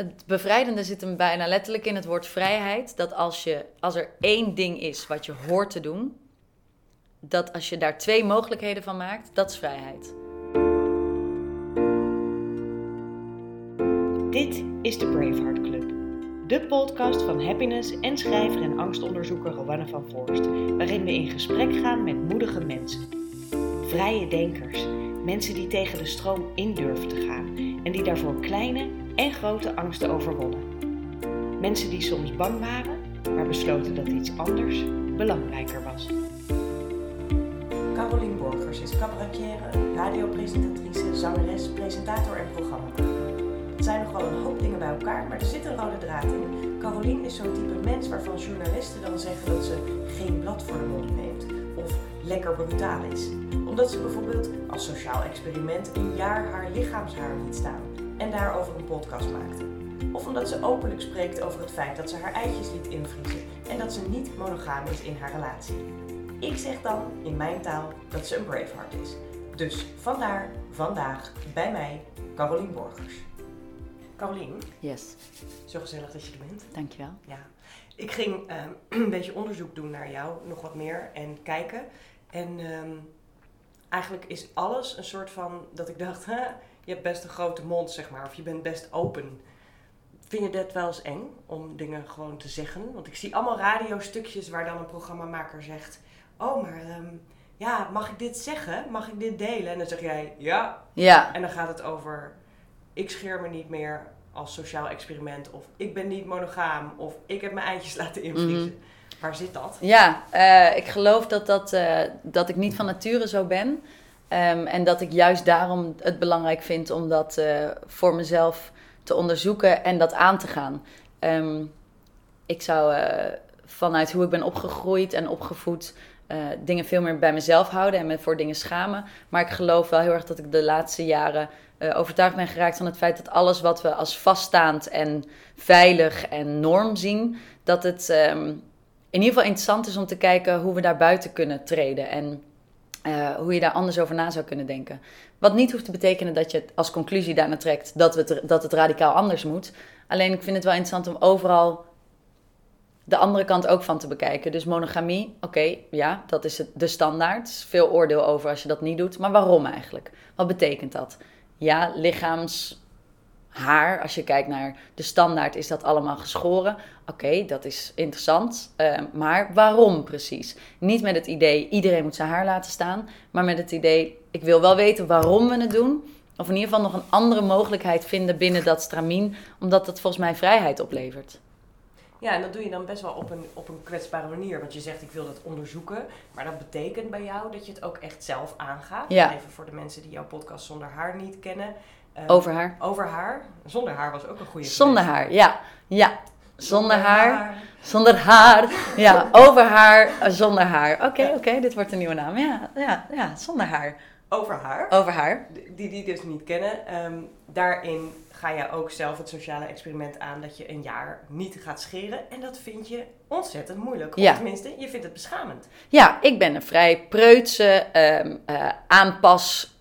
Het bevrijdende zit hem bijna letterlijk in het woord vrijheid. Dat als, je, als er één ding is wat je hoort te doen, dat als je daar twee mogelijkheden van maakt, dat is vrijheid. Dit is de Braveheart Club. De podcast van happiness en schrijver en angstonderzoeker Rowanne van Voorst. Waarin we in gesprek gaan met moedige mensen. Vrije denkers. Mensen die tegen de stroom in durven te gaan. En die daarvoor kleine en grote angsten overwonnen. Mensen die soms bang waren, maar besloten dat iets anders belangrijker was. Carolien Borgers is cabaretière, radiopresentatrice, zangeres, presentator en programmamaker. Het zijn nog wel een hoop dingen bij elkaar, maar er zit een rode draad in. Carolien is zo'n type mens waarvan journalisten dan zeggen dat ze geen blad voor de mond neemt of lekker brutaal is. Omdat ze bijvoorbeeld als sociaal experiment een jaar haar lichaamshaar liet staan en daarover een podcast maakte. Of omdat ze openlijk spreekt over het feit dat ze haar eitjes liet invriezen en dat ze niet monogaam is in haar relatie. Ik zeg dan in mijn taal dat ze een braveheart is. Dus vandaar vandaag bij mij Carolien Borgers. Carolien, Yes, zo gezellig dat je er bent. dankjewel. Ja. Ik ging ehm, een beetje onderzoek doen naar jou, nog wat meer, en kijken. En ehm, eigenlijk is alles een soort van dat ik dacht, je hebt best een grote mond, zeg maar, of je bent best open. Vind je dat wel eens eng om dingen gewoon te zeggen? Want ik zie allemaal radiostukjes waar dan een programmamaker zegt: Oh, maar ehm, ja, mag ik dit zeggen? Mag ik dit delen? En dan zeg jij ja. Ja, En dan gaat het over: Ik scheer me niet meer als sociaal experiment. Of ik ben niet monogaam. Of ik heb mijn eitjes laten invriezen. Waar zit dat? ja eh, ik geloof dat, dat, eh, dat ik niet van nature zo ben. Ehm, en dat ik juist daarom het belangrijk vind om dat eh, voor mezelf te onderzoeken en dat aan te gaan. Ehm, ik zou eh, vanuit hoe ik ben opgegroeid en opgevoed eh, dingen veel meer bij mezelf houden en me voor dingen schamen. Maar ik geloof wel heel erg dat ik de laatste jaren overtuigd ben geraakt van het feit dat alles wat we als vaststaand en veilig en norm zien, dat het ehm, in ieder geval interessant is om te kijken hoe we daar buiten kunnen treden en eh, hoe je daar anders over na zou kunnen denken. Wat niet hoeft te betekenen dat je als conclusie daarna trekt dat, het, dat het radicaal anders moet. Alleen ik vind het wel interessant om overal de andere kant ook van te bekijken. Dus monogamie, oké, ja, dat is de standaard. Veel oordeel over als je dat niet doet. Maar waarom eigenlijk? Wat betekent dat? Ja, lichaamshaar, als je kijkt naar de standaard, is dat allemaal geschoren. Oké, dat is interessant. eh, maar waarom precies? Niet met het idee, iedereen moet zijn haar laten staan. Maar met het idee, ik wil wel weten waarom we het doen. Of in ieder geval nog een andere mogelijkheid vinden binnen dat stramien. Omdat dat volgens mij vrijheid oplevert. Ja, en dat doe je dan best wel op een, op een kwetsbare manier. Want je zegt, ik wil dat onderzoeken. Maar dat betekent bij jou dat je het ook echt zelf aangaat. Ja. Even voor de mensen die jouw podcast Zonder Haar niet kennen. Eh, Over haar. Over haar. Zonder haar was ook een goede Zonder haar, ja. Ja, zonder haar. Zonder haar. Ja, over haar, eh, zonder haar. Oké, oké, dit wordt een nieuwe naam. Ja, ja, ja, zonder haar. Over haar. Over haar. Die die dus niet kennen. Ehm, daarin ga je ook zelf het sociale experiment aan dat je een jaar niet gaat scheren. En dat vind je ontzettend moeilijk. Of Ja. tenminste, je vindt het beschamend. Ja, ik ben een vrij preutse, ehm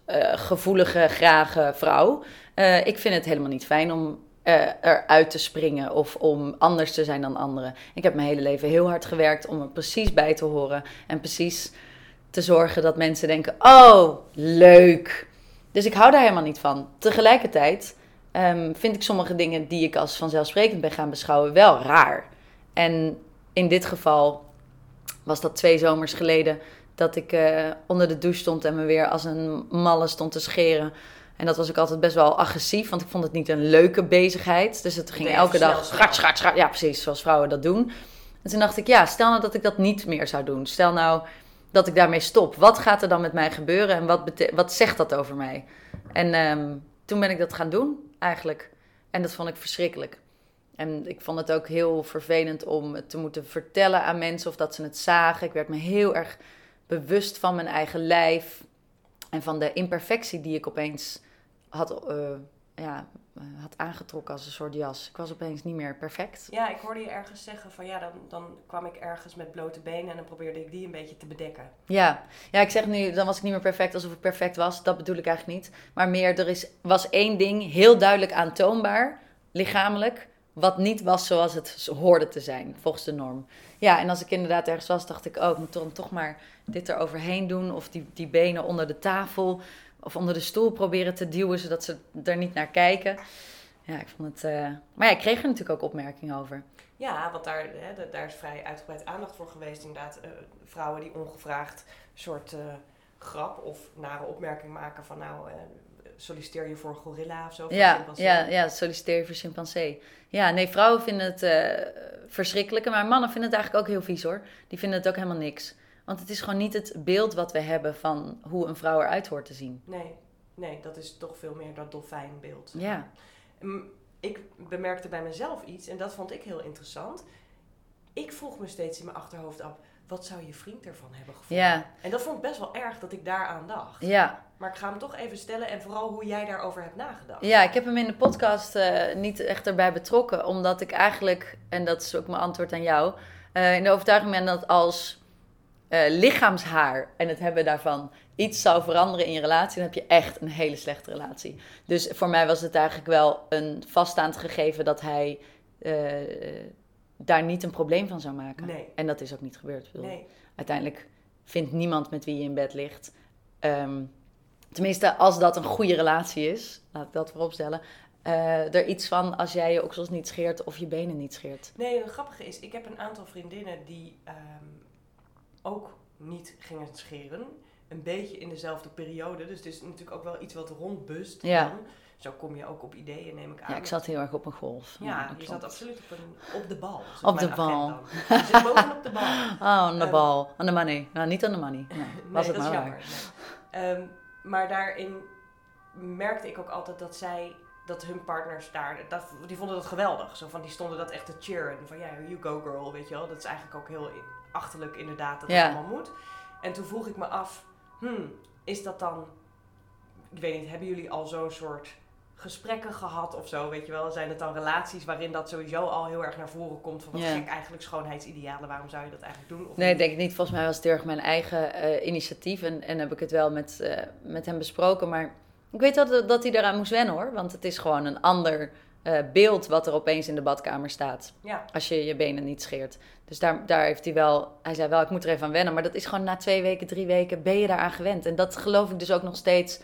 eh, aanpasgevoelige, grage vrouw. Eh, ik vind het helemaal niet fijn om eh, eruit te springen of om anders te zijn dan anderen. Ik heb mijn hele leven heel hard gewerkt om er precies bij te horen en precies te zorgen dat mensen denken: oh, leuk. Dus ik hou daar helemaal niet van. Tegelijkertijd ehm, vind ik sommige dingen die ik als vanzelfsprekend ben gaan beschouwen wel raar. En in dit geval was dat twee zomers geleden dat ik eh, onder de douche stond en me weer als een malle stond te scheren. En dat was ook altijd best wel agressief, want ik vond het niet een leuke bezigheid. Dus het ging Nee, elke dag schat, schat, schat. Ja, precies, zoals vrouwen dat doen. En toen dacht ik, ja, stel nou dat ik dat niet meer zou doen. Stel nou dat ik daarmee stop. Wat gaat er dan met mij gebeuren en wat, wat zegt dat over mij? En ehm, toen ben ik dat gaan doen, eigenlijk. En dat vond ik verschrikkelijk. En ik vond het ook heel vervelend om het te moeten vertellen aan mensen of dat ze het zagen. Ik werd me heel erg bewust van mijn eigen lijf en van de imperfectie die ik opeens had, eh, ja, eh, had aangetrokken als een soort jas. Ik was opeens niet meer perfect. Ja, ik hoorde je ergens zeggen van ja, dan, dan kwam ik ergens met blote benen en dan probeerde ik die een beetje te bedekken. Ja. ja, ik zeg nu, dan was ik niet meer perfect alsof ik perfect was. Dat bedoel ik eigenlijk niet. Maar meer, er is, was één ding heel duidelijk aantoonbaar lichamelijk, wat niet was zoals het hoorde te zijn, volgens de norm. Ja, en als ik inderdaad ergens was, dacht ik, oh, ik moet dan toch maar dit eroverheen doen. Of die, die benen onder de tafel of onder de stoel proberen te duwen, zodat ze er niet naar kijken. Ja, ik vond het... eh, Maar ja, ik kreeg er natuurlijk ook opmerkingen over. Ja, want daar, hè, da- daar is vrij uitgebreid aandacht voor geweest. Inderdaad, eh, vrouwen die ongevraagd soort eh, grap of nare opmerking maken van nou, solliciteer je voor een gorilla of zo. Ja, ja, ja, solliciteer je voor chimpansee. Ja, nee, vrouwen vinden het eh verschrikkelijk. Maar mannen vinden het eigenlijk ook heel vies hoor. Die vinden het ook helemaal niks. Want het is gewoon niet het beeld wat we hebben van hoe een vrouw eruit hoort te zien. Nee, nee, dat is toch veel meer dat dolfijnbeeld. Ja. Ik bemerkte bij mezelf iets en dat vond ik heel interessant. Ik vroeg me steeds in mijn achterhoofd af, wat zou je vriend ervan hebben gevonden? Ja, En dat vond ik best wel erg dat ik daaraan dacht. ja. Maar ik ga hem toch even stellen en vooral hoe jij daarover hebt nagedacht. Ja, ik heb hem in de podcast eh, niet echt erbij betrokken, omdat ik eigenlijk, en dat is ook mijn antwoord aan jou, eh, in de overtuiging ben dat als eh, lichaamshaar en het hebben daarvan iets zou veranderen in je relatie, dan heb je echt een hele slechte relatie. Dus voor mij was het eigenlijk wel een vaststaand gegeven dat hij daar niet een probleem van zou maken. Nee. En dat is ook niet gebeurd. Ik bedoel, Nee, Uiteindelijk vindt niemand met wie je in bed ligt. ehm, tenminste, als dat een goede relatie is, laat ik dat vooropstellen. eh er iets van als jij je oksels niet scheert of je benen niet scheert. nee, het grappige is, ik heb een aantal vriendinnen die ehm, ook niet gingen scheren. Een beetje in dezelfde periode. Dus het is natuurlijk ook wel iets wat rondbust. Ja. dan. Zo kom je ook op ideeën, neem ik aan. Ja, ik zat heel erg op een golf. Ja, dat je klopt. zat absoluut op, een, op de bal. Op de bal. Je zit bovenop de bal. Oh, aan de Ehm, bal. Aan de money. Nou, niet aan de money. Nee, was nee, het maar waar. nee. Ehm, maar daarin merkte ik ook altijd dat zij, dat hun partners daar, dat, die vonden dat geweldig. Zo van, die stonden dat echt te cheeren. Van ja, you go girl, weet je wel. Dat is eigenlijk ook heel achterlijk inderdaad dat Ja. dat allemaal moet. En toen vroeg ik me af, hmm, is dat dan, ik weet niet, hebben jullie al zo'n soort gesprekken gehad of zo, weet je wel? Zijn het dan relaties waarin dat sowieso al heel erg naar voren komt van wat Ja. gek eigenlijk schoonheidsidealen, waarom zou je dat eigenlijk doen? Of Nee, niet? denk ik niet. Volgens mij was het heel erg mijn eigen eh, initiatief. En, en heb ik het wel met, eh, met hem besproken. Maar ik weet dat, dat hij eraan moest wennen hoor. Want het is gewoon een ander eh, beeld wat er opeens in de badkamer staat. Ja, Als je je benen niet scheert. Dus daar, daar heeft hij wel... Hij zei wel, ik moet er even aan wennen. Maar dat is gewoon na twee weken, drie weken ben je daaraan gewend. En dat geloof ik dus ook nog steeds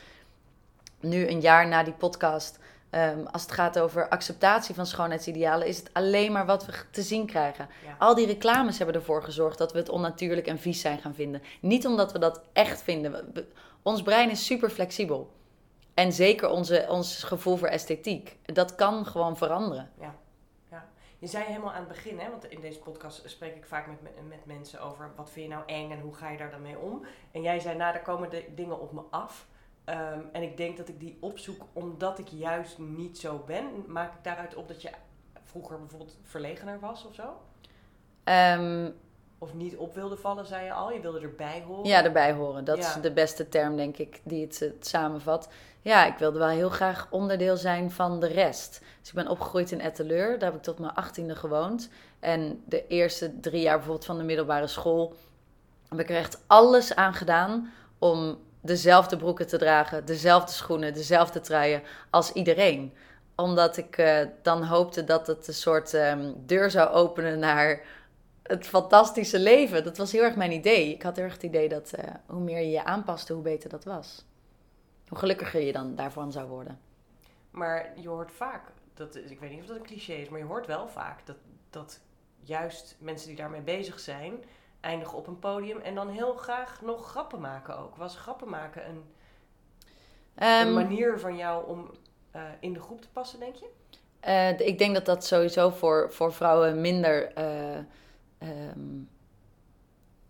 nu een jaar na die podcast. Ehm, als het gaat over acceptatie van schoonheidsidealen, is het alleen maar wat we te zien krijgen. Ja. Al die reclames hebben ervoor gezorgd dat we het onnatuurlijk en vies zijn gaan vinden. Niet omdat we dat echt vinden. Ons brein is super flexibel. En zeker onze, ons gevoel voor esthetiek. Dat kan gewoon veranderen. Je zei helemaal aan het begin, hè, want in deze podcast spreek ik vaak met, met, met mensen over wat vind je nou eng en hoe ga je daar dan mee om. En jij zei, nou, daar komen de dingen op me af. Ehm, en ik denk dat ik die opzoek omdat ik juist niet zo ben. Maak ik daaruit op dat je vroeger bijvoorbeeld verlegener was of zo? Ehm, Of niet op wilde vallen, zei je al. Je wilde erbij horen. ja, erbij horen. Dat Ja. is de beste term, denk ik, die het, het samenvat. Ja, ik wilde wel heel graag onderdeel zijn van de rest. Dus ik ben opgegroeid in Etteleur. Daar heb ik tot mijn achttiende gewoond. En de eerste drie jaar bijvoorbeeld van de middelbare school... heb ik er echt alles aan gedaan om dezelfde broeken te dragen... dezelfde schoenen, dezelfde truien als iedereen. Omdat ik eh, dan hoopte dat het een soort ehm, deur zou openen naar het fantastische leven. Dat was heel erg mijn idee. Ik had heel erg het idee dat eh, hoe meer je je aanpaste, hoe beter dat was. Hoe gelukkiger je dan daarvan zou worden. Maar je hoort vaak, dat, ik weet niet of dat een cliché is, maar je hoort wel vaak dat, dat juist mensen die daarmee bezig zijn, eindigen op een podium en dan heel graag nog grappen maken ook. Was grappen maken een, een Ehm, manier van jou om eh, in de groep te passen, denk je? eh, ik denk dat dat sowieso voor, voor vrouwen minder eh, ehm,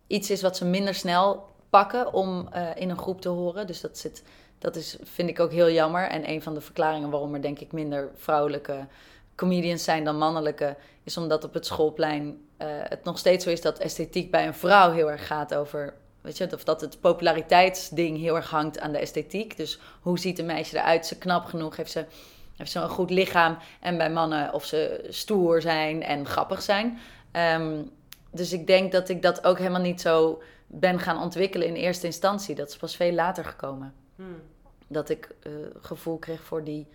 iets is wat ze minder snel pakken om in een groep te horen. Dus dat, zit, dat is, vind ik ook heel jammer. En een van de verklaringen waarom er denk ik minder vrouwelijke comedians zijn dan mannelijke, is omdat op het schoolplein eh, het nog steeds zo is dat esthetiek bij een vrouw heel erg gaat over. Weet je, of dat het populariteitsding heel erg hangt aan de esthetiek. Dus hoe ziet een meisje eruit? Is ze knap genoeg? Heeft ze, heeft ze een goed lichaam? En bij mannen of ze stoer zijn en grappig zijn. Ehm, dus ik denk dat ik dat ook helemaal niet zo ben gaan ontwikkelen in eerste instantie. Dat is pas veel later gekomen. Hmm. Dat ik eh, gevoel kreeg voor die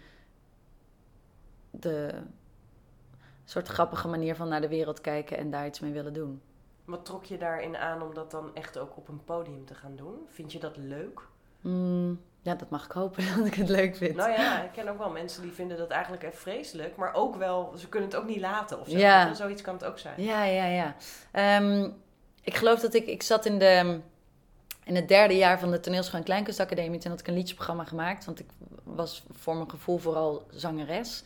de soort grappige manier van naar de wereld kijken en daar iets mee willen doen. Wat trok je daarin aan om dat dan echt ook op een podium te gaan doen? Vind je dat leuk? Mm, ja, dat mag ik hopen dat ik het leuk vind. Nou ja, ik ken ook wel mensen die vinden dat eigenlijk echt vreselijk, maar ook wel, ze kunnen het ook niet laten of zo. Ja. Zoiets kan het ook zijn. Ja, ja, ja. Ehm, ik geloof dat ik... Ik zat in, de, in het derde jaar van de Toneelschool en Kleinkunstacademie. Toen had ik een liedjesprogramma gemaakt. Want ik was voor mijn gevoel vooral zangeres.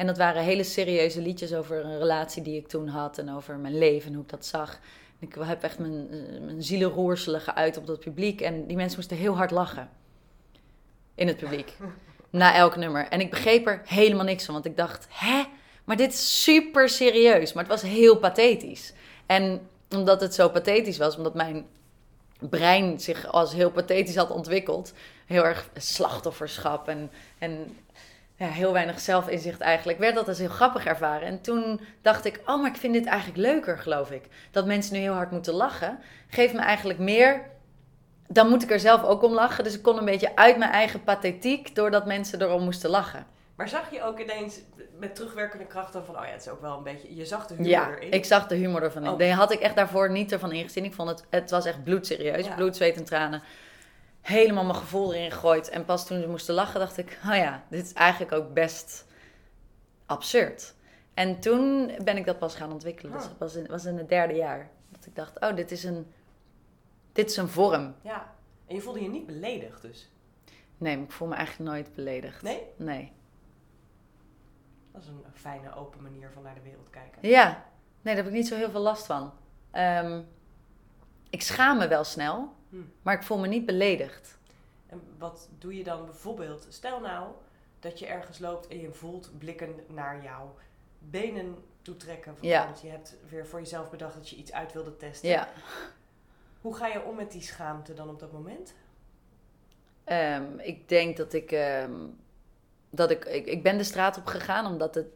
En dat waren hele serieuze liedjes over een relatie die ik toen had. En over mijn leven en hoe ik dat zag. En ik heb echt mijn, eh, mijn zielenroerselen geuit op dat publiek. En die mensen moesten heel hard lachen. In het publiek. Na elk nummer. En ik begreep er helemaal niks van. Want ik dacht, hè? Maar dit is super serieus. Maar het was heel pathetisch. En omdat het zo pathetisch was, omdat mijn brein zich als heel pathetisch had ontwikkeld, heel erg slachtofferschap en, en ja, heel weinig zelfinzicht eigenlijk, werd dat als heel grappig ervaren. En toen dacht ik, oh, maar ik vind dit eigenlijk leuker, geloof ik. Dat mensen nu heel hard moeten lachen, geeft me eigenlijk meer. Dan moet ik er zelf ook om lachen. Dus ik kon een beetje uit mijn eigen pathetiek, doordat mensen erom moesten lachen. Maar zag je ook ineens met terugwerkende krachten van, oh ja, het is ook wel een beetje, je zag de humor Ja, erin. ik zag de humor ervan in. Oh. Had ik echt daarvoor niet ervan ingezien. Ik vond het, het was echt bloedserieus. Ja. Bloed, zweet en tranen. Helemaal mijn gevoel erin gegooid. En pas toen ze moesten lachen, dacht ik, oh ja, dit is eigenlijk ook best absurd. En toen ben ik dat pas gaan ontwikkelen. Dus Ah. dat was in, was in het derde jaar. Dat ik dacht, oh, dit is een, dit is een vorm. Ja, en je voelde je niet beledigd dus. Nee, maar ik voel me eigenlijk nooit beledigd. Nee? Nee. Dat is een fijne, open manier van naar de wereld kijken. Ja, nee, daar heb ik niet zo heel veel last van. Ehm, ik schaam me wel snel, Hm. maar ik voel me niet beledigd. En wat doe je dan bijvoorbeeld? Stel nou dat je ergens loopt en je voelt blikken naar jou. Benen toetrekken. Ja. Want je hebt weer voor jezelf bedacht dat je iets uit wilde testen. Ja. Hoe ga je om met die schaamte dan op dat moment? Ehm, ik denk dat ik, ehm, dat ik, ik... Ik ben de straat op gegaan om dat te,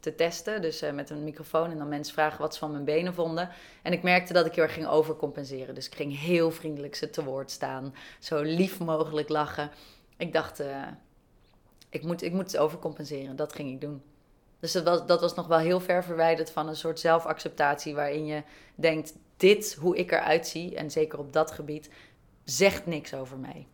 te, testen. Dus eh, met een microfoon en dan mensen vragen wat ze van mijn benen vonden. En ik merkte dat ik heel erg ging overcompenseren. Dus ik ging heel vriendelijk ze te woord staan. Zo lief mogelijk lachen. Ik dacht, eh, ik, moet, ik moet het overcompenseren. Dat ging ik doen. Dus dat was, dat was nog wel heel ver verwijderd van een soort zelfacceptatie... waarin je denkt, dit, hoe ik eruit zie... en zeker op dat gebied, zegt niks over mij.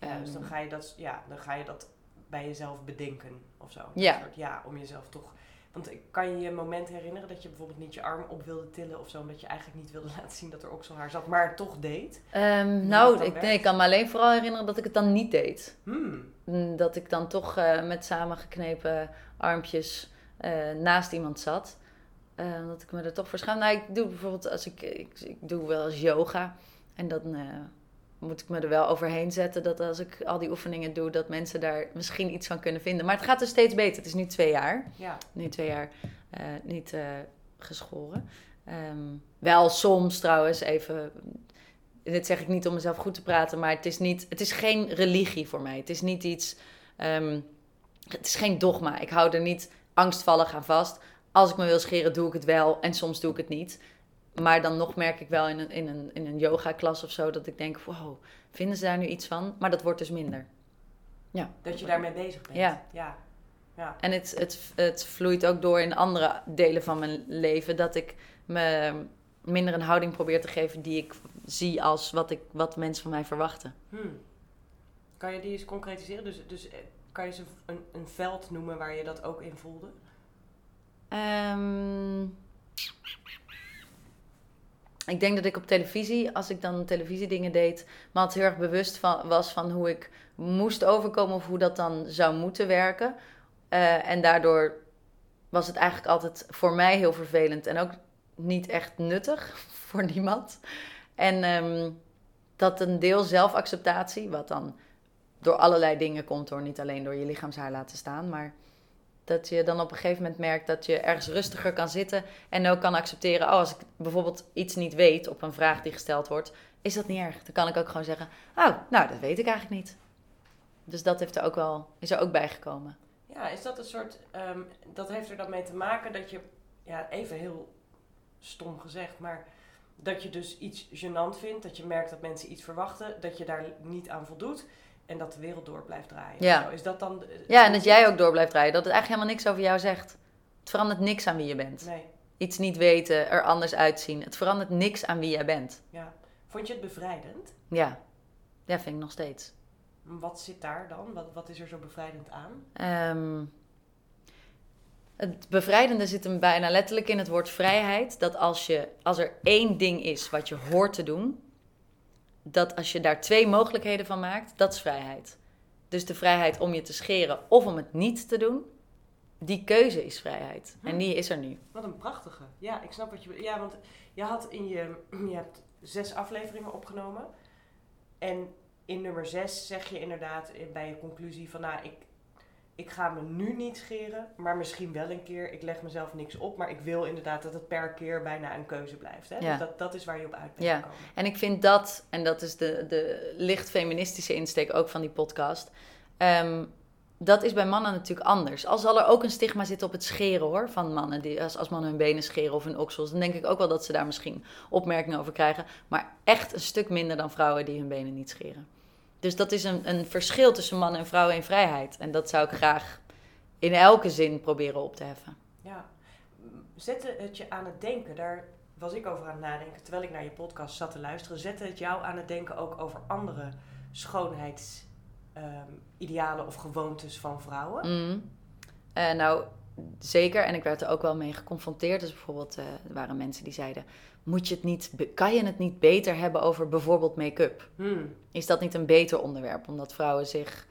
Ja, dus dan Ehm, ga, je dat, ja, dan ga je dat bij jezelf bedenken of zo. Ja. Soort, ja, om jezelf toch... Want ik- kan je je moment herinneren dat je bijvoorbeeld niet je arm op wilde tillen of zo... omdat je eigenlijk niet wilde laten zien dat er okselhaar zat, maar het toch deed? Ehm, nou, ik, werkt? nee, ik kan me alleen vooral herinneren dat ik het dan niet deed. Hmm. Mm, Dat ik dan toch eh, met samengeknepen armpjes eh, naast iemand zat. Eh, dat ik me er toch voor schaam. Nou, ik doe bijvoorbeeld als ik, ik, ik doe wel eens yoga. En dan eh, moet ik me er wel overheen zetten dat als ik al die oefeningen doe, dat mensen daar misschien iets van kunnen vinden. Maar het gaat dus steeds beter. Het is nu twee jaar. Ja. nu twee jaar eh, niet eh, geschoren. Ehm, wel soms trouwens even. Dit zeg ik niet om mezelf goed te praten, maar het is, niet, het is geen religie voor mij. Het is niet iets. ehm, het is geen dogma. Ik hou er niet angstvallig aan vast. Als ik me wil scheren, doe ik het wel en soms doe ik het niet. Maar dan nog merk ik wel in een, in een, in een yoga-klas of zo dat ik denk: wow, vinden ze daar nu iets van? Maar dat wordt dus minder. Ja. Dat je daarmee bezig bent. Ja. ja. Ja. En het, het, het vloeit ook door in andere delen van mijn leven. Dat ik me minder een houding probeer te geven die ik zie als wat, ik, wat mensen van mij verwachten. Hmm. Kan je die eens concretiseren? Dus, dus eh, kan je ze een, een veld noemen waar je dat ook in voelde? Ehm, ik denk dat ik op televisie, als ik dan televisiedingen deed, me altijd heel erg bewust van, was van hoe ik moest overkomen of hoe dat dan zou moeten werken. Eh, en daardoor was het eigenlijk altijd voor mij heel vervelend en ook niet echt nuttig voor niemand. En ehm, dat een deel zelfacceptatie, wat dan door allerlei dingen komt, door niet alleen door je lichaamshaar laten staan, maar dat je dan op een gegeven moment merkt dat je ergens rustiger kan zitten en ook kan accepteren, oh, als ik bijvoorbeeld iets niet weet op een vraag die gesteld wordt, is dat niet erg. Dan kan ik ook gewoon zeggen, oh, nou, dat weet ik eigenlijk niet. Dus dat heeft er ook wel, is er ook bijgekomen. Ja, is dat een soort. ehm, dat heeft er dan mee te maken dat je. Ja, even heel stom gezegd, maar. Dat je dus iets gênant vindt, dat je merkt dat mensen iets verwachten, dat je daar niet aan voldoet. En dat de wereld door blijft draaien. Ja. Zo, Is dat dan... de- Ja, en dat jij ook door blijft rijden. Dat het eigenlijk helemaal niks over jou zegt. Het verandert niks aan wie je bent. Nee, Iets niet weten, er anders uitzien. Het verandert niks aan wie jij bent. ja. Vond je het bevrijdend? Ja, ja vind ik nog steeds. Wat zit daar dan? Wat, wat is er zo bevrijdend aan? Ehm, het bevrijdende zit hem bijna letterlijk in het woord vrijheid. Dat als, je, als er één ding is wat je hoort te doen, dat als je daar twee mogelijkheden van maakt, dat is vrijheid. Dus de vrijheid om je te scheren of om het niet te doen, die keuze is vrijheid. En die is er nu. Wat een prachtige. Ja, ik snap wat je... Ja, want je had in je... Je hebt zes afleveringen opgenomen. En in nummer zes zeg je inderdaad eh, bij je conclusie van... Nou, ik, ik ga me nu niet scheren, maar misschien wel een keer. Ik leg mezelf niks op, maar ik wil inderdaad dat het per keer bijna een keuze blijft. Hè? Ja. Dus dat, dat is waar je op uit bent Ja. En ik vind dat, en dat is de, de licht feministische insteek ook van die podcast. ehm, dat is bij mannen natuurlijk anders. Al zal er ook een stigma zitten op het scheren hoor, van mannen. Die, als, als mannen hun benen scheren of hun oksels, dan denk ik ook wel dat ze daar misschien opmerkingen over krijgen. Maar echt een stuk minder dan vrouwen die hun benen niet scheren. Dus dat is een, een verschil tussen mannen en vrouwen in vrijheid. En dat zou ik graag in elke zin proberen op te heffen. Ja. Zette het je aan het denken, daar was ik over aan het nadenken terwijl ik naar je podcast zat te luisteren. Zette het jou aan het denken ook over andere schoonheidsidealen of gewoontes van vrouwen? Mm. Eh, nou, zeker. En ik werd er ook wel mee geconfronteerd. Dus bijvoorbeeld, eh, er waren mensen die zeiden... Moet je het niet, kan je het niet beter hebben over bijvoorbeeld make-up? Hmm. Is dat niet een beter onderwerp? Omdat vrouwen zich...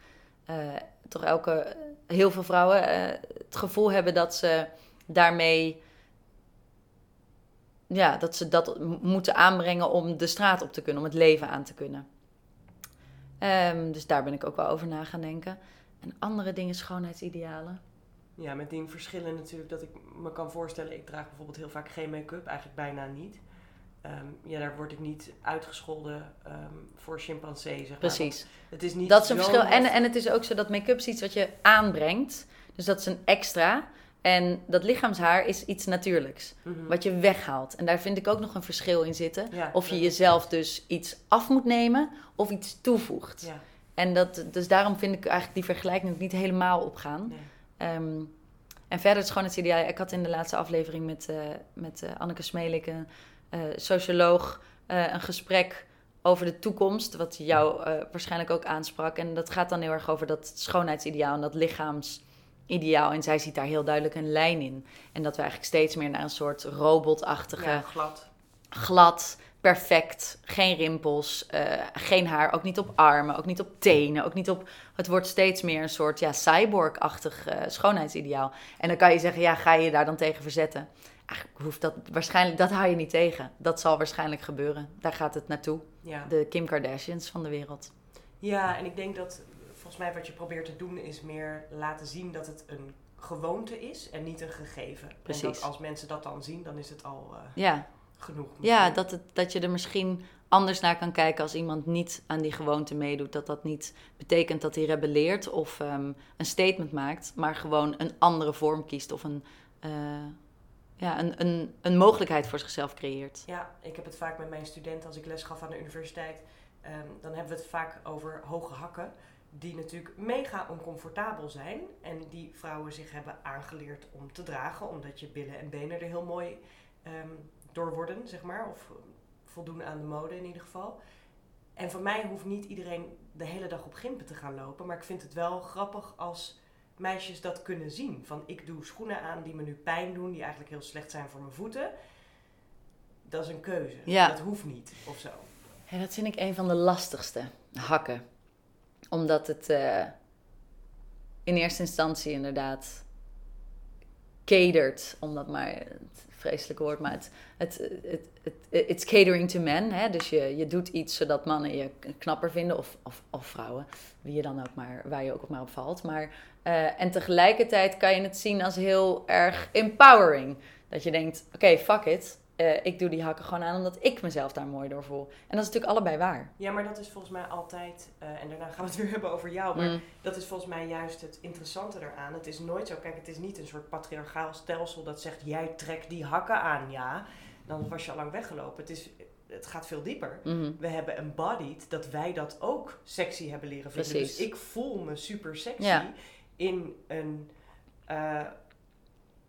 eh, toch elke... Heel veel vrouwen eh, het gevoel hebben dat ze daarmee... Ja, dat ze dat moeten aanbrengen om de straat op te kunnen. Om het leven aan te kunnen. Ehm, dus daar ben ik ook wel over na gaan denken. En andere dingen, schoonheidsidealen. Ja, met die verschillen natuurlijk dat ik me kan voorstellen. Ik draag bijvoorbeeld heel vaak geen make-up, eigenlijk bijna niet. Ehm, ja, daar word ik niet uitgescholden ehm, voor chimpansee, zeg maar. Precies. Het is niet Dat is een verschil. En, en het is ook zo dat make-up is iets wat je aanbrengt. Dus dat is een extra. En dat lichaamshaar is iets natuurlijks. Mhm. Wat je weghaalt. En daar vind ik ook nog een verschil in zitten. Ja, Of je jezelf dus iets af moet nemen of iets toevoegt. Ja, En dat, dus daarom vind ik eigenlijk die vergelijking niet helemaal opgaan. nee. Ehm, en verder het schoonheidsideaal. Ik had in de laatste aflevering met, eh, met eh, Anneke Smelik, een eh, socioloog, een gesprek over de toekomst. Wat jou waarschijnlijk ook aansprak. En dat gaat dan heel erg over dat schoonheidsideaal en dat lichaamsideaal. En zij ziet daar heel duidelijk een lijn in. En dat we eigenlijk steeds meer naar een soort robotachtige ja, glad. glad, perfect, geen rimpels, eh, geen haar, ook niet op armen, ook niet op tenen, ook niet op... Het wordt steeds meer een soort ja, cyborg-achtig eh, schoonheidsideaal. En dan kan je zeggen, ja, ga je je daar dan tegen verzetten? Eigenlijk hoeft dat waarschijnlijk, dat hou je niet tegen. Dat zal waarschijnlijk gebeuren. Daar gaat het naartoe. Ja. De Kim Kardashians van de wereld. ja, en ik denk dat volgens mij wat je probeert te doen is meer laten zien dat het een gewoonte is en niet een gegeven. En Precies. dat als mensen dat dan zien, dan is het al eh, Ja, genoeg. ja dat, het, dat je er misschien anders naar kan kijken als iemand niet aan die gewoonte meedoet. Dat dat niet betekent dat hij rebelleert of ehm, een statement maakt, maar gewoon een andere vorm kiest of een, eh, ja, een, een, een mogelijkheid voor zichzelf creëert. Ja, ik heb het vaak met mijn studenten als ik les gaf aan de universiteit. ehm, dan hebben we het vaak over hoge hakken. Die natuurlijk mega oncomfortabel zijn. En die vrouwen zich hebben aangeleerd om te dragen. Omdat je billen en benen er heel mooi ehm, door worden, zeg maar. Of eh, voldoen aan de mode in ieder geval. En voor mij hoeft niet iedereen de hele dag op gimpen te gaan lopen. Maar ik vind het wel grappig als meisjes dat kunnen zien. Van ik doe schoenen aan die me nu pijn doen. Die eigenlijk heel slecht zijn voor mijn voeten. Dat is een keuze. Ja. Dat hoeft niet, of zo. Ja, dat vind ik een van de lastigste hakken. Omdat het eh, in eerste instantie inderdaad catert, om dat maar het vreselijke woord, maar het, het, het, het, it's catering to men. Hè? Dus je, je doet iets zodat mannen je knapper vinden, of, of, of vrouwen, wie je dan ook maar, waar je ook maar op valt. Maar, eh, en tegelijkertijd kan je het zien als heel erg empowering. Dat je denkt, oké, fuck it. Eh, ik doe die hakken gewoon aan omdat ik mezelf daar mooi door voel. En dat is natuurlijk allebei waar. Ja, maar dat is volgens mij altijd, eh, en daarna gaan we het weer hebben over jou, maar Mm. dat is volgens mij juist het interessante eraan. Het is nooit zo, kijk, het is niet een soort patriarchaal stelsel dat zegt, jij trekt die hakken aan, ja. Dan was je al lang weggelopen. Het is het gaat veel dieper. Mhm. We hebben embodied dat wij dat ook sexy hebben leren vinden. Precies. Dus ik voel me super sexy Ja. in een, eh,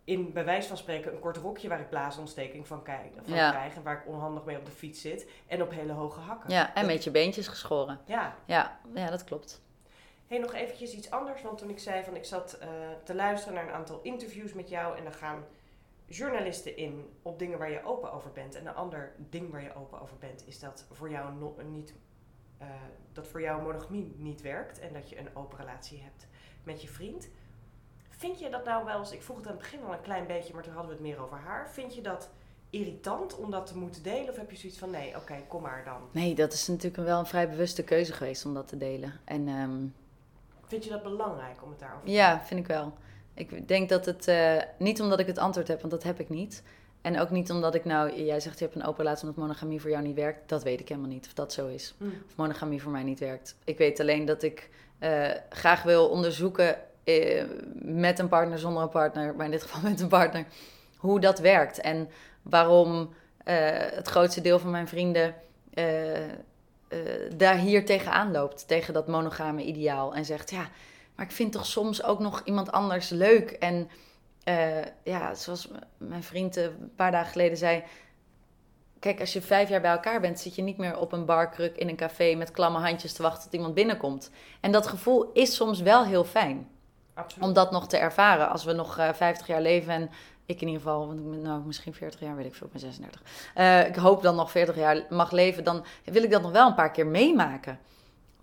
in bij wijze van spreken een kort rokje waar ik blaasontsteking van, kijk, van Ja. krijg en waar ik onhandig mee op de fiets zit en op hele hoge hakken. Ja, en Dat- met je beentjes geschoren. Ja. Ja, ja dat klopt. Hey, nog eventjes iets anders, want toen ik zei van ik zat eh, te luisteren naar een aantal interviews met jou en dan gaan journalisten in op dingen waar je open over bent. En een ander ding waar je open over bent is dat voor jou no- niet eh, dat voor jou monogamie niet werkt en dat je een open relatie hebt met je vriend. Vind je dat nou wel eens, ik vroeg het aan het begin al een klein beetje, maar toen hadden we het meer over haar. Vind je dat irritant om dat te moeten delen? Of heb je zoiets van nee, oké, kom maar dan. Nee, dat is natuurlijk wel een vrij bewuste keuze geweest om dat te delen. En ehm, Vind je dat belangrijk om het daarover te ja, vind ik wel. Ik denk dat het, eh, niet omdat ik het antwoord heb, want dat heb ik niet. En ook niet omdat ik nou, jij zegt je hebt een open relatie omdat monogamie voor jou niet werkt. Dat weet ik helemaal niet of dat zo is. Hm. Of monogamie voor mij niet werkt. Ik weet alleen dat ik eh, graag wil onderzoeken eh, met een partner, zonder een partner, maar in dit geval met een partner, hoe dat werkt. En waarom eh, het grootste deel van mijn vrienden eh, daar hier tegenaan loopt. Tegen dat monogame ideaal. En zegt, ja, maar ik vind toch soms ook nog iemand anders leuk. En ja, zoals mijn vriend een paar dagen geleden zei... Kijk, als je vijf jaar bij elkaar bent, zit je niet meer op een barkruk in een café met klamme handjes te wachten tot iemand binnenkomt. En dat gevoel is soms wel heel fijn Om dat nog te ervaren. Als we nog eh 50 jaar leven en ik in ieder geval, want ik ben nou misschien 40 jaar, weet ik veel, ik ben 36. Eh, ik hoop dan nog 40 jaar mag leven, dan wil ik dat nog wel een paar keer meemaken.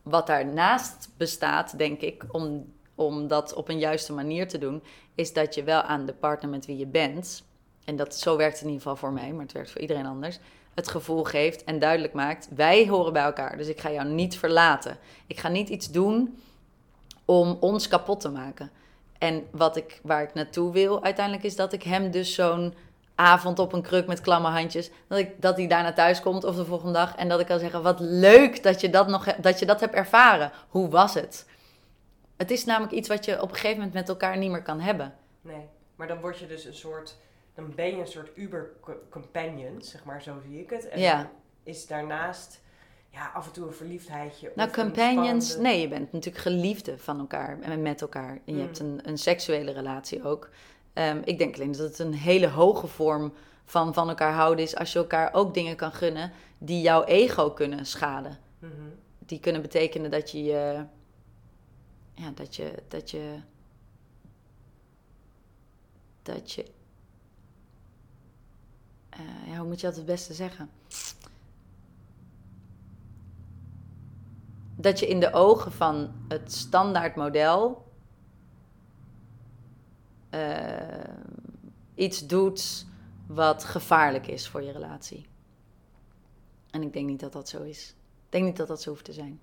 Wat daarnaast bestaat, denk ik, om, om dat op een juiste manier te doen, is dat je wel aan de partner met wie je bent, en dat, zo werkt in ieder geval voor mij, maar het werkt voor iedereen anders, het gevoel geeft en duidelijk maakt, wij horen bij elkaar, dus ik ga jou niet verlaten. Ik ga niet iets doen om ons kapot te maken. En wat ik, waar ik naartoe wil uiteindelijk is dat ik hem dus zo'n avond op een kruk met klamme handjes, dat, ik, dat hij daarna thuis komt of de volgende dag en dat ik kan zeggen, wat leuk dat je dat, nog, dat je dat hebt ervaren. Hoe was het? Het is namelijk iets wat je op een gegeven moment met elkaar niet meer kan hebben. Nee, maar dan word je dus een soort, dan ben je een soort uber-companion, zeg maar, zo zie ik het. En Ja. is daarnaast, ja, af en toe een verliefdheidje. Nou, companions, spannende- nee, je bent natuurlijk geliefde van elkaar en met elkaar. En je Mm. hebt een, een seksuele relatie ook. Ehm, ik denk alleen dat het een hele hoge vorm van van elkaar houden is als je elkaar ook dingen kan gunnen die jouw ego kunnen schaden. Mhm. Die kunnen betekenen dat je je. Ja, dat je. Dat je. Dat je. eh, ja, hoe moet je dat het beste zeggen? Dat je in de ogen van het standaard model. eh, iets doet wat gevaarlijk is voor je relatie. En ik denk niet dat dat zo is. Ik denk niet dat dat zo hoeft te zijn.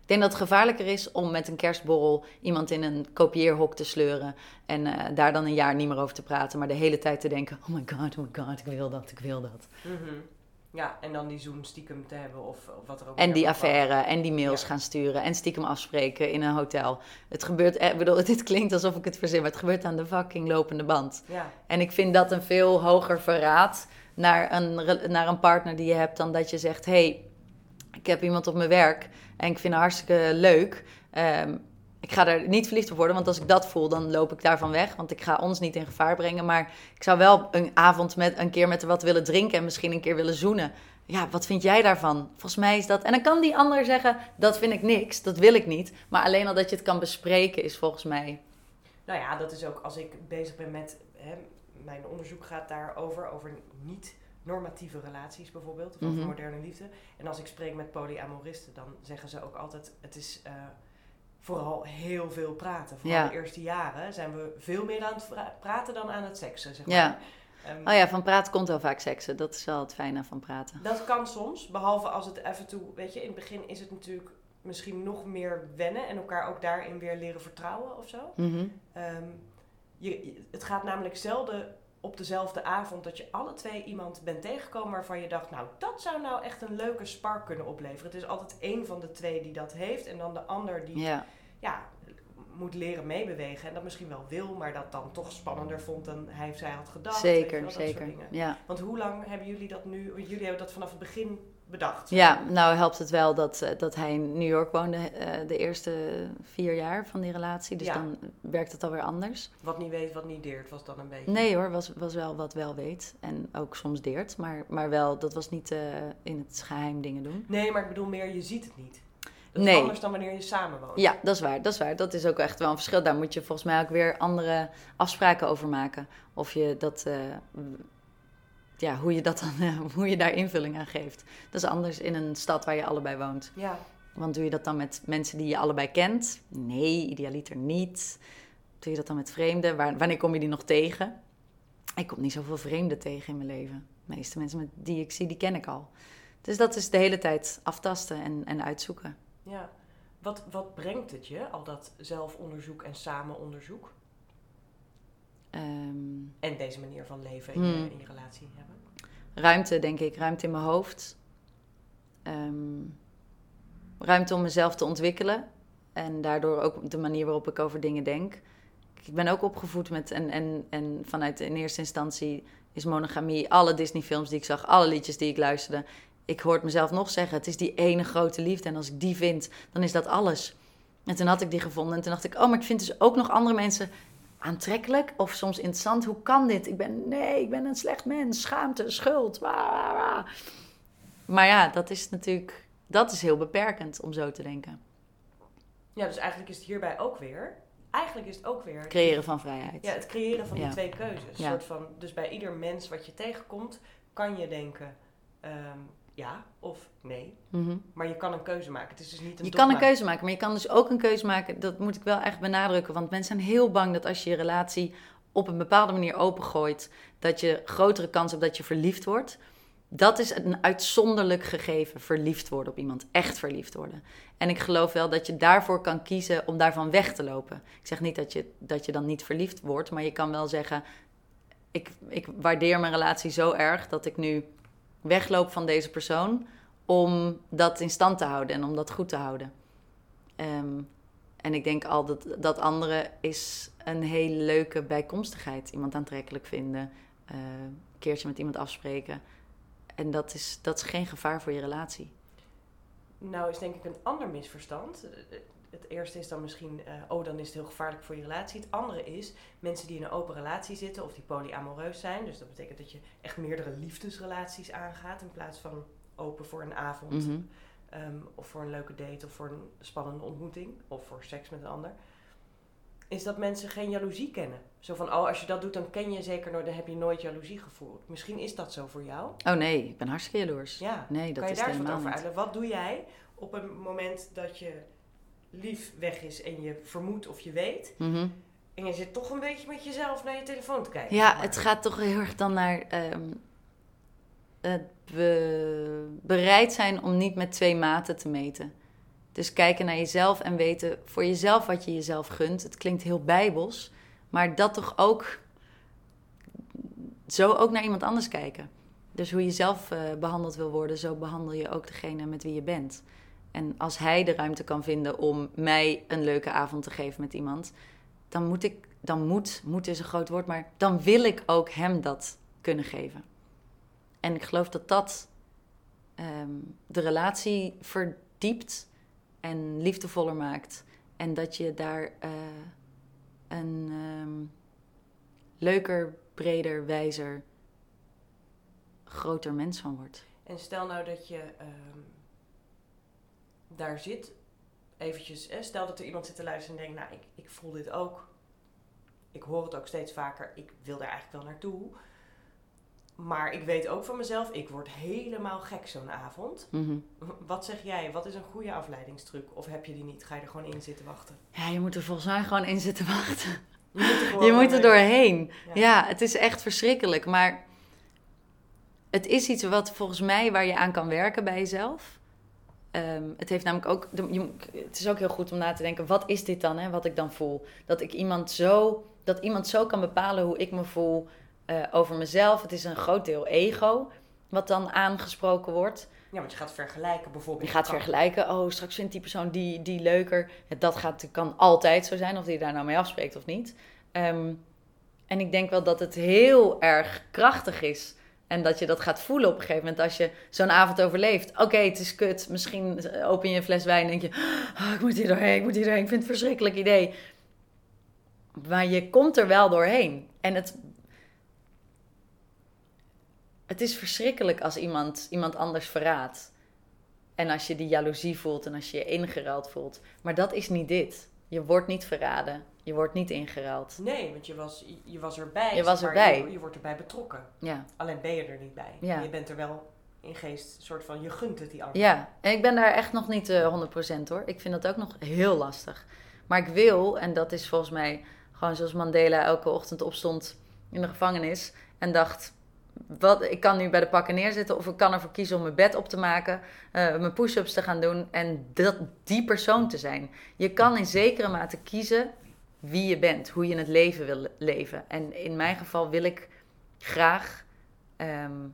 Ik denk dat het gevaarlijker is om met een kerstborrel iemand in een kopieerhok te sleuren. En eh, daar dan een jaar niet meer over te praten. Maar de hele tijd te denken: oh my god, oh my god, ik wil dat, ik wil dat. Mhm. Ja, en dan die zoen stiekem te hebben of, of wat er ook En die affaire en die mails Ja. gaan sturen en stiekem afspreken in een hotel. Het gebeurt, eh, ik bedoel, dit klinkt alsof ik het verzin, maar het gebeurt aan de fucking lopende band. Ja, En ik vind dat een veel hoger verraad naar een, naar een partner die je hebt dan dat je zegt: hey, ik heb iemand op mijn werk en ik vind haar hartstikke leuk. Ehm, ik ga er niet verliefd op worden, want als ik dat voel, dan loop ik daarvan weg. Want ik ga ons niet in gevaar brengen. Maar ik zou wel een avond met een keer met haar wat willen drinken en misschien een keer willen zoenen. Ja, wat vind jij daarvan? Volgens mij is dat. En dan kan die ander zeggen: dat vind ik niks, dat wil ik niet. Maar alleen al dat je het kan bespreken is volgens mij. nou ja, dat is ook als ik bezig ben met, hè, mijn onderzoek gaat daarover, over niet-normatieve relaties bijvoorbeeld, of over Mhm. moderne liefde. En als ik spreek met polyamoristen, dan zeggen ze ook altijd, het is eh, vooral heel veel praten. Vooral Ja. de eerste jaren zijn we veel meer aan het praten dan aan het seksen, zeg maar. Ja. Ehm, Oh ja, van praten komt wel vaak seksen. Dat is wel het fijne van praten. Dat kan soms, behalve als het even toe, weet je, in het begin is het natuurlijk misschien nog meer wennen en elkaar ook daarin weer leren vertrouwen of zo. Mhm. Ehm, je- het gaat namelijk zelden op dezelfde avond dat je alle twee iemand bent tegengekomen waarvan je dacht, nou dat zou nou echt een leuke spark kunnen opleveren. Het is altijd één van de twee die dat heeft en dan de ander die Ja. ja, moet leren meebewegen. En dat misschien wel wil, maar dat dan toch spannender vond dan hij of zij had gedacht. Zeker, wel, zeker. Ja. Want hoe lang hebben jullie dat nu? want Jullie hebben dat vanaf het begin bedacht. ja, nou helpt het wel dat, eh, dat hij in New York woonde eh, de eerste vier jaar van die relatie. Dus Ja. dan werkt het alweer anders. Wat niet weet, wat niet deert, was dan een beetje. Nee hoor, was, was wel wat wel weet. En ook soms deert. Maar, maar wel, dat was niet eh, in het geheim dingen doen. Nee, maar ik bedoel meer, je ziet het niet. Dat is Nee. anders dan wanneer je samen woont. Ja, dat is waar. Dat is waar. Dat is ook echt wel een verschil. Daar moet je volgens mij ook weer andere afspraken over maken. Of je dat, ja, hoe je dat dan, eh, hoe je daar invulling aan geeft. Dat is anders in een stad waar je allebei woont. Ja. Want doe je dat dan met mensen die je allebei kent? Nee, idealiter niet. Doe je dat dan met vreemden? Waar, wanneer kom je die nog tegen? Ik kom niet zoveel vreemden tegen in mijn leven. De meeste mensen met, die ik zie, die ken ik al. Dus dat is de hele tijd aftasten en, en uitzoeken. ja. Wat, wat brengt het je, al dat zelfonderzoek en samenonderzoek? Ehm, En deze manier van leven in, je, Hmm. in je relatie hebben? ruimte, denk ik. Ruimte in mijn hoofd. Ehm, ruimte om mezelf te ontwikkelen. En daardoor ook de manier waarop ik over dingen denk. Ik ben ook opgevoed met... En, en, en vanuit in eerste instantie is monogamie... Alle Disney-films die ik zag, alle liedjes die ik luisterde... Ik hoor het mezelf nog zeggen. Het is die ene grote liefde. En als ik die vind, dan is dat alles. En toen had ik die gevonden. En toen dacht ik... Oh, maar ik vind dus ook nog andere mensen aantrekkelijk of soms interessant. Hoe kan dit? Ik ben, nee, ik ben een slecht mens. Schaamte, schuld. wa, wa, wa. Maar ja, dat is natuurlijk, dat is heel beperkend om zo te denken. Ja, dus eigenlijk is het hierbij ook weer... Eigenlijk is het ook weer... Creëren van vrijheid. Ja, het creëren van die Ja. twee keuzes. Ja. Soort van, dus bij ieder mens wat je tegenkomt, kan je denken ehm, ja of nee. Mhm. Maar je kan een keuze maken. Het is dus niet een Je kan een keuze maken, maar je kan dus ook een keuze maken. Dat moet ik wel echt benadrukken. Want mensen zijn heel bang dat als je je relatie op een bepaalde manier opengooit, dat je grotere kans hebt dat je verliefd wordt. Dat is een uitzonderlijk gegeven, verliefd worden op iemand. Echt verliefd worden. En ik geloof wel dat je daarvoor kan kiezen om daarvan weg te lopen. Ik zeg niet dat je, dat je dan niet verliefd wordt, maar je kan wel zeggen: ik, ik waardeer mijn relatie zo erg dat ik nu wegloop van deze persoon om dat in stand te houden en om dat goed te houden. Ehm, en ik denk al dat dat andere is een hele leuke bijkomstigheid. Iemand aantrekkelijk vinden, eh, een keertje met iemand afspreken. En dat is, dat is geen gevaar voor je relatie. Nou is denk ik een ander misverstand. Het eerste is dan misschien, eh, oh dan is het heel gevaarlijk voor je relatie. Het andere is, mensen die in een open relatie zitten of die polyamoreus zijn. Dus dat betekent dat je echt meerdere liefdesrelaties aangaat in plaats van open voor een avond. Mhm. Ehm, of voor een leuke date of voor een spannende ontmoeting of voor seks met een ander. Is dat mensen geen jaloezie kennen. Zo van, oh als je dat doet dan ken je zeker nooit, dan heb je nooit jaloezie gevoeld. Misschien is dat zo voor jou. Oh nee, ik ben hartstikke jaloers. Ja, Nee, dat kan je is daar eens wat over uitleggen? Wat doe jij op een moment dat je lief weg is en je vermoedt of je weet... Mhm. en je zit toch een beetje met jezelf naar je telefoon te kijken? Ja, maar. het gaat toch heel erg dan naar ehm, het be- bereid zijn om niet met twee maten te meten. Dus kijken naar jezelf en weten voor jezelf wat je jezelf gunt. Het klinkt heel bijbels, maar dat toch ook zo ook naar iemand anders kijken. Dus hoe je zelf eh, behandeld wil worden, zo behandel je ook degene met wie je bent. En als hij de ruimte kan vinden om mij een leuke avond te geven met iemand, dan moet ik, dan moet, moet is een groot woord, maar dan wil ik ook hem dat kunnen geven. En ik geloof dat dat ehm, de relatie verdiept en liefdevoller maakt. En dat je daar eh, een ehm, leuker, breder, wijzer, groter mens van wordt. En stel nou dat je ehm, daar zit, eventjes, hè, stel dat er iemand zit te luisteren en denkt, nou, ik, ik voel dit ook. Ik hoor het ook steeds vaker, ik wil daar eigenlijk wel naartoe. Maar ik weet ook van mezelf, ik word helemaal gek zo'n avond. Mhm. Wat zeg jij? Wat is een goede afleidingstruc? Of heb je die niet? Ga je er gewoon in zitten wachten? Ja, je moet er volgens mij gewoon in zitten wachten. Je moet er, gewoon Je moet er doorheen. doorheen. Ja. Ja. het is echt verschrikkelijk. Maar het is iets wat volgens mij waar je aan kan werken bij jezelf. Ehm, het heeft namelijk ook. het is ook heel goed om na te denken: wat is dit dan, hè, wat ik dan voel? Dat ik iemand zo. Dat iemand zo kan bepalen hoe ik me voel eh, over mezelf. Het is een groot deel ego, wat dan aangesproken wordt. Ja, want je gaat vergelijken bijvoorbeeld. Je gaat vergelijken, oh, straks vindt die persoon die, die leuker. Ja, dat gaat, kan altijd zo zijn, of die daar nou mee afspreekt of niet. Ehm, en ik denk wel dat het heel erg krachtig is. En dat je dat gaat voelen op een gegeven moment als je zo'n avond overleeft. Oké, het is kut. Misschien open je een fles wijn en denk je... Oh, ik moet hier doorheen, ik moet hier doorheen. Ik vind het een verschrikkelijk idee. Maar je komt er wel doorheen. En het... Het is verschrikkelijk als iemand, iemand anders verraadt. En als je die jaloezie voelt en als je je ingeruild voelt. Maar dat is niet dit. Je wordt niet verraden. Je wordt niet ingeruild. Nee, want je was, je was erbij. Je was erbij. Je, je wordt erbij betrokken. Ja. Alleen ben je er niet bij. Ja. Je bent er wel in geest, soort van, je gunt het die ander. Ja, en ik ben daar echt nog niet eh 100% hoor. Ik vind dat ook nog heel lastig. Maar ik wil, en dat is volgens mij gewoon zoals Mandela elke ochtend opstond in de gevangenis en dacht: wat, ik kan nu bij de pakken neerzitten of ik kan ervoor kiezen om mijn bed op te maken, eh, mijn push-ups te gaan doen en dat, die persoon te zijn. Je kan in zekere mate kiezen wie je bent, hoe je het leven wil leven. En in mijn geval wil ik graag ehm,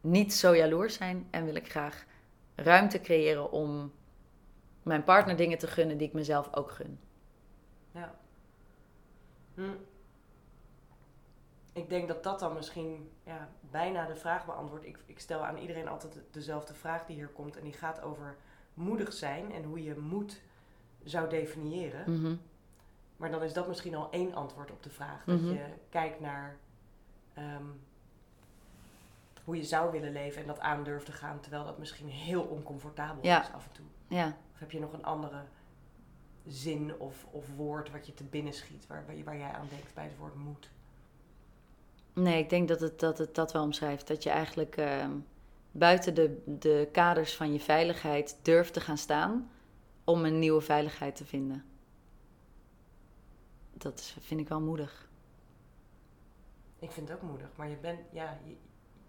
niet zo jaloers zijn en wil ik graag ruimte creëren om mijn partner dingen te gunnen die ik mezelf ook gun. Ja. Hm. Ik denk dat dat dan misschien ja, bijna de vraag beantwoordt. Ik, ik stel aan iedereen altijd dezelfde vraag die hier komt. En die gaat over moedig zijn en hoe je moed zou definiëren. Mhm. Maar dan is dat misschien al één antwoord op de vraag. Dat Mhm. je kijkt naar ehm, hoe je zou willen leven en dat aan durft te gaan. Terwijl dat misschien heel oncomfortabel Ja. is af en toe. Ja. Of heb je nog een andere zin of, of woord wat je te binnen schiet, waar, waar jij aan denkt bij het woord moed? Nee, ik denk dat het dat, het dat wel omschrijft. Dat je eigenlijk ehm, buiten de, de kaders van je veiligheid durft te gaan staan om een nieuwe veiligheid te vinden. Dat is, vind ik wel moedig. Ik vind het ook moedig, maar je bent, ja, je,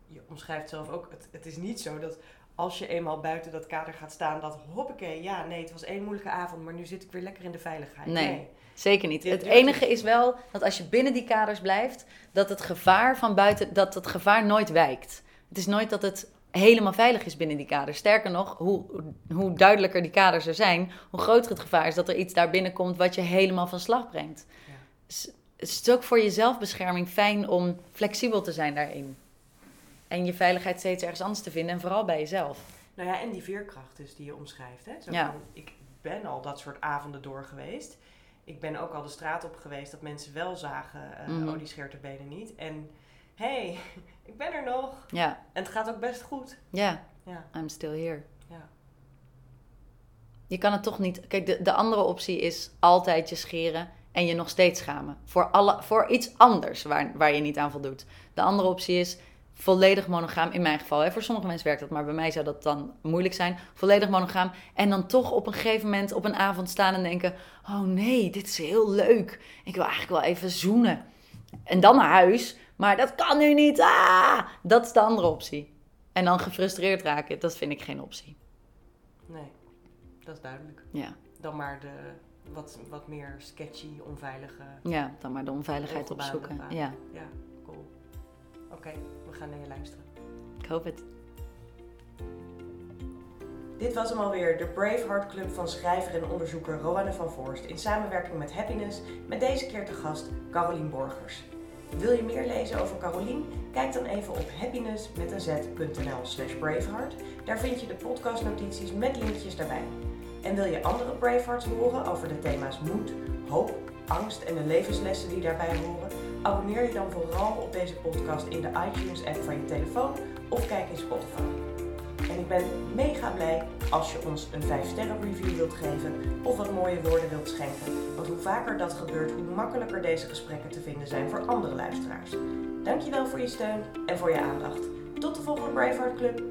je omschrijft zelf ook, het, het is niet zo dat als je eenmaal buiten dat kader gaat staan, dat hoppakee, ja, nee, het was één moeilijke avond, maar nu zit ik weer lekker in de veiligheid. Nee. Zeker niet. Dit Het enige is wel dat als je binnen die kaders blijft, dat het gevaar van buiten, dat het gevaar nooit wijkt. Het is nooit dat het helemaal veilig is binnen die kaders. Sterker nog, hoe, hoe duidelijker die kaders er zijn, hoe groter het gevaar is dat er iets daar binnenkomt wat je helemaal van slag brengt. Ja. Dus het is ook voor je zelfbescherming fijn om flexibel te zijn daarin. En je veiligheid steeds ergens anders te vinden en vooral bij jezelf. Nou ja, en die veerkracht dus die je omschrijft. Hè? Zo Ja. van, ik ben al dat soort avonden door geweest. Ik ben ook al de straat op geweest dat mensen wel zagen, Mhm. oh die scheert de benen niet. En hé, hey, ik ben er nog. Ja, En het gaat ook best goed. ja, Ja, I'm still here. ja. Je kan het toch niet. Kijk, de, de andere optie is altijd je scheren en je nog steeds schamen. Voor, alle, voor iets anders waar, waar je niet aan voldoet. De andere optie is volledig monogaam, in mijn geval. Hè. Voor sommige mensen werkt dat, maar bij mij zou dat dan moeilijk zijn. Volledig monogaam. En dan toch op een gegeven moment op een avond staan en denken: Oh nee, dit is heel leuk. Ik wil eigenlijk wel even zoenen. En dan naar huis. Maar dat kan nu niet. Ah! Dat is de andere optie. En dan gefrustreerd raken, dat vind ik geen optie. Nee, dat is duidelijk. Ja, Dan maar de wat, wat meer sketchy, onveilige. ja dan maar de onveiligheid opzoeken. Ja, Ja, Oké, we gaan naar je luisteren. ik hoop het. Dit was hem alweer, de Braveheart Club van schrijver en onderzoeker Rowanne van Voorst in samenwerking met Happiness, met deze keer te gast Carolien Borgers. Wil je meer lezen over Carolien? Kijk dan even op happiness met een z.nl slash braveheart. Daar vind je de podcastnotities met linkjes daarbij. En wil je andere Bravehearts horen over de thema's moed, hoop, angst en de levenslessen die daarbij horen? Abonneer je dan vooral op deze podcast in de iTunes app van je telefoon of kijk in Spotify. En ik ben mega blij als je ons een 5 sterren review wilt geven of wat mooie woorden wilt schenken. Want hoe vaker dat gebeurt, hoe makkelijker deze gesprekken te vinden zijn voor andere luisteraars. Dankjewel voor je steun en voor je aandacht. Tot de volgende Braveheart Club.